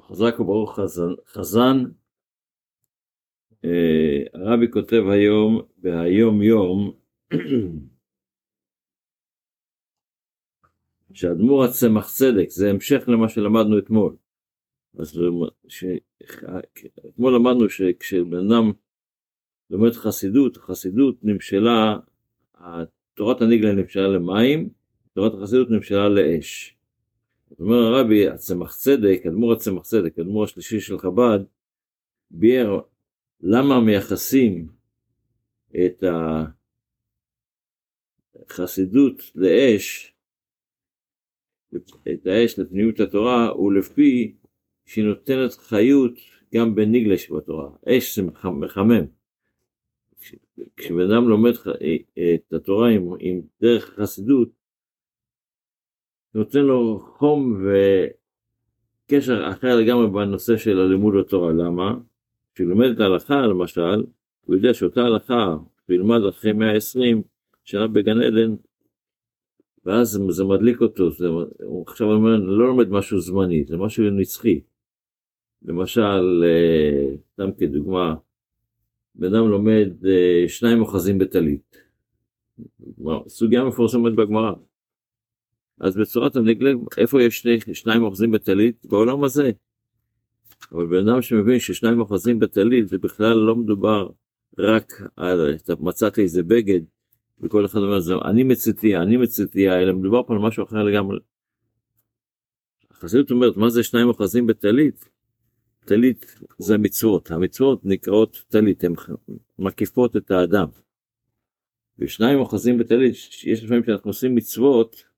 חזק וברוך חזן, חזן אה, הרבי כותב היום, בהיום יום, שאדמו"ר הצמח צדק, זה המשך למה שלמדנו אתמול. אז ש... אתמול למדנו שכשבן אדם לומד חסידות, חסידות נמשלה, תורת הניגלה נמשלה למים, תורת החסידות נמשלה לאש. זאת אומרת הרבי, הצמח צדק, אדמו"ר הצמח צדק, אדמו"ר השלישי של חב"ד, ביאר למה מייחסים את החסידות לאש, את האש לפנימיות התורה, ולפי שהיא נותנת חיות גם בניגלה שבתורה. אש זה מחמם. כשבן אדם לומד את התורה עם, עם דרך החסידות, נותן לו חום וקשר אחר לגמרי בנושא של הלימוד התורה. למה? כשהוא לומד את ההלכה למשל, הוא יודע שאותה הלכה, הוא ילמד אחרי 120 שנה בגן עדן, ואז זה מדליק אותו, זה, הוא עכשיו אומר, לא לומד משהו זמני, זה משהו נצחי. למשל, אה, סתם כדוגמה, בן אדם לומד אה, שניים אוחזים בטלית. סוגיה מפורסמת בגמרא. אז בצורת הנגלה, איפה יש שני, שניים אוחזים בטלית? בעולם הזה. אבל בן אדם שמבין ששניים אוחזים בטלית, זה בכלל לא מדובר רק על, מצאתי איזה בגד, וכל אחד אומר, זה, אני מציתי, אני מציתי, אלא מדובר פה על משהו אחר לגמרי. החסידות אומרת, מה זה שניים אוחזים בטלית? טלית זה מצוות, המצוות נקראות טלית, הן מקיפות את האדם. ושניים אוחזים בטלית, יש לפעמים שאנחנו עושים מצוות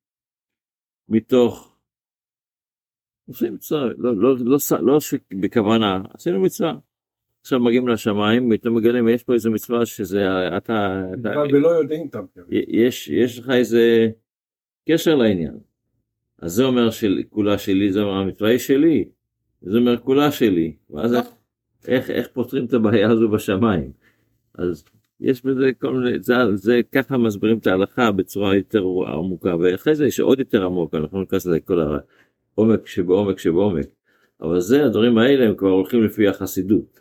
מתוך, עושים מצווה, לא, לא, לא, לא, לא בכוונה, עשינו מצווה. עכשיו מגיעים לשמיים, פתאום מגלים, יש פה איזה מצווה שזה, אתה, אתה ולא יודעים אותם. יש, יש לך איזה קשר לעניין. אז זה אומר שכולה שלי, זה אומר המצווה היא שלי. זה אומר כולה שלי, ואז איך, איך, איך פותרים את הבעיה הזו בשמיים? אז יש בזה כל מיני, זה, זה ככה מסבירים את ההלכה בצורה יותר עמוקה, ואחרי זה יש עוד יותר עמוק, אנחנו לא ניכנס לזה כל העומק שבעומק שבעומק, אבל זה, הדברים האלה הם כבר הולכים לפי החסידות.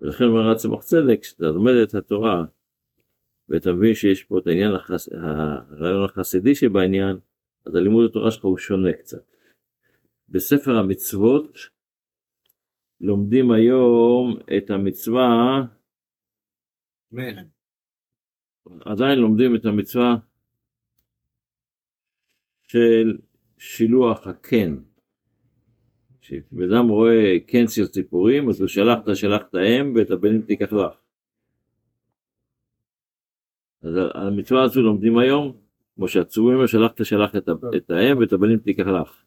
ולכן אומר עצמך צדק, כשאתה לומד את התורה, ואתה מבין שיש פה את העניין, החס... הרעיון החסידי שבעניין, אז הלימוד התורה שלך הוא שונה קצת. בספר המצוות, לומדים היום את המצווה, מן. עדיין לומדים את המצווה של שילוח הקן. כשבן אדם רואה קן של ציפורים, אז הוא שלח את שלח את האם ואת הבנים תיקח לך. אז המצווה הזו לומדים היום, כמו שהצורים שלח את שלח את האם ואת הבנים תיקח לך.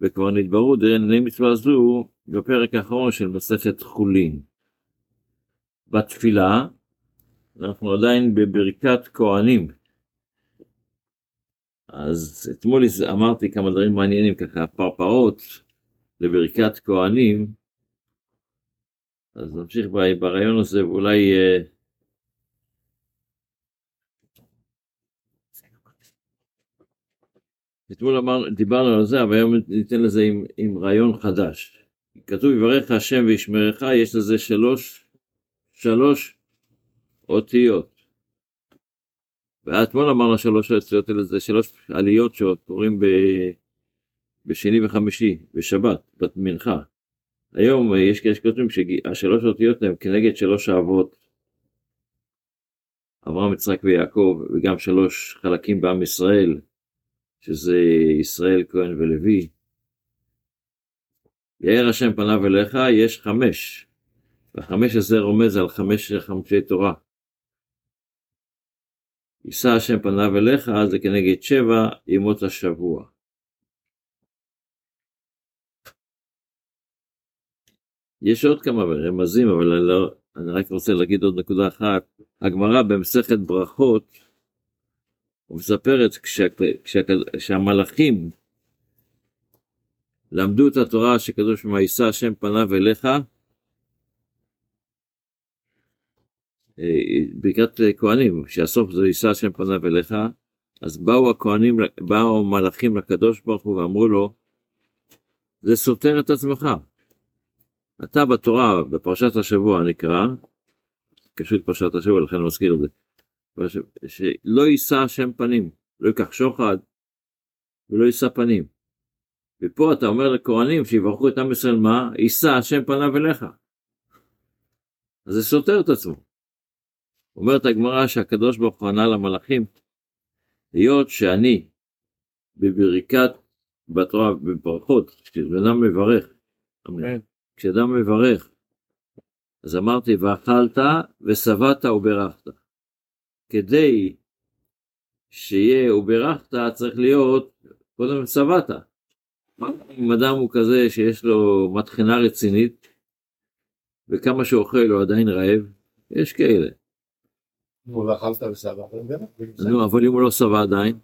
וכבר נתבררו דיני מצווה זו בפרק האחרון של מסכת חולין. בתפילה אנחנו עדיין בברכת כהנים. אז אתמול אמרתי כמה דברים מעניינים ככה, פרפרות לברכת כהנים. אז נמשיך ברעיון הזה ואולי אה, אתמול אמר, דיברנו על זה, אבל היום ניתן לזה עם, עם רעיון חדש. כתוב יברך השם וישמרך, יש לזה שלוש, שלוש אותיות. ואתמול אמרנו שלוש אותיות האלה, זה שלוש עליות שקוראים ב, בשני וחמישי, בשבת, במנחה. היום יש כאלה שכותבים שהשלוש אותיות הן כנגד שלוש האבות. אברהם, יצחק ויעקב, וגם שלוש חלקים בעם ישראל. שזה ישראל, כהן ולוי. יאר השם פניו אליך, יש חמש, והחמש הזה רומז על חמש חמשי תורה. יישא השם פניו אליך, זה כנגד שבע ימות השבוע. יש עוד כמה רמזים, אבל אני, לא, אני רק רוצה להגיד עוד נקודה אחת. הגמרא במסכת ברכות ומספרת כשהמלאכים למדו את התורה שכתוב שמה יישא השם פניו אליך, ברכת כהנים, שהסוף זה יישא השם פניו אליך, אז באו הכהנים, באו המלאכים לקדוש ברוך הוא ואמרו לו, זה סותר את עצמך, אתה בתורה, בפרשת השבוע נקרא, קשור לפרשת השבוע, לכן אני מזכיר את זה, שלא יישא השם פנים, לא ייקח שוחד ולא יישא פנים. ופה אתה אומר לכהנים שיברכו את עם ישראל מה? יישא השם פניו אליך. אז זה סותר את עצמו. אומרת הגמרא שהקדוש ברוך הוא ענה למלאכים, היות שאני בבריקת בתורה, בברכות, כשאדם מברך, כן. כשאדם מברך, אז אמרתי, ואכלת ושבעת וברכת. כדי שיהיה וברכת, צריך להיות, קודם שבעת. אם אדם הוא כזה שיש לו מטחנה רצינית, וכמה שאוכל הוא עדיין רעב, יש כאלה. ואכלת ושבעת. נו, אבל אם הוא לא שבע עדיין?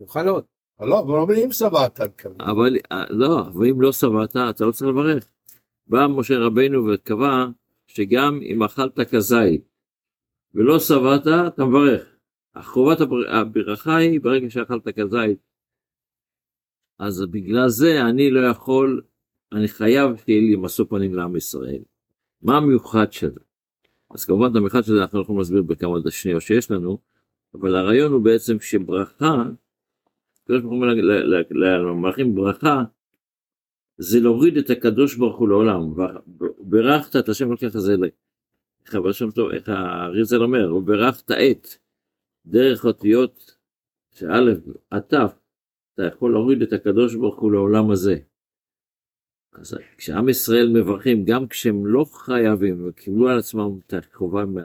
יאכל עוד. לא, אבל לא אם שבעת. אבל לא, אבל אם לא שבעת, אתה לא צריך לברך. בא משה רבינו וקבע שגם אם אכלת כזית ולא שבעת, אתה מברך. חובת הברכה היא ברגע שאכלת כזית. אז בגלל זה אני לא יכול, אני חייב שיהיה לי משוא פנים לעם ישראל. מה המיוחד של זה? אז כמובן את המיוחד של זה אנחנו יכולים להסביר בכמה שניות שיש לנו, אבל הרעיון הוא בעצם שברכה, הקדוש ברוך הוא למלאכים ברכה, זה להוריד את הקדוש ברוך הוא לעולם, וברכת את השם לוקח את זה, טוב, איך הריזל אומר, וברכת את, דרך אותיות שא' עד ת', אתה יכול להוריד את הקדוש ברוך הוא לעולם הזה. אז כשעם ישראל מברכים, גם כשהם לא חייבים וקיבלו על עצמם את החובה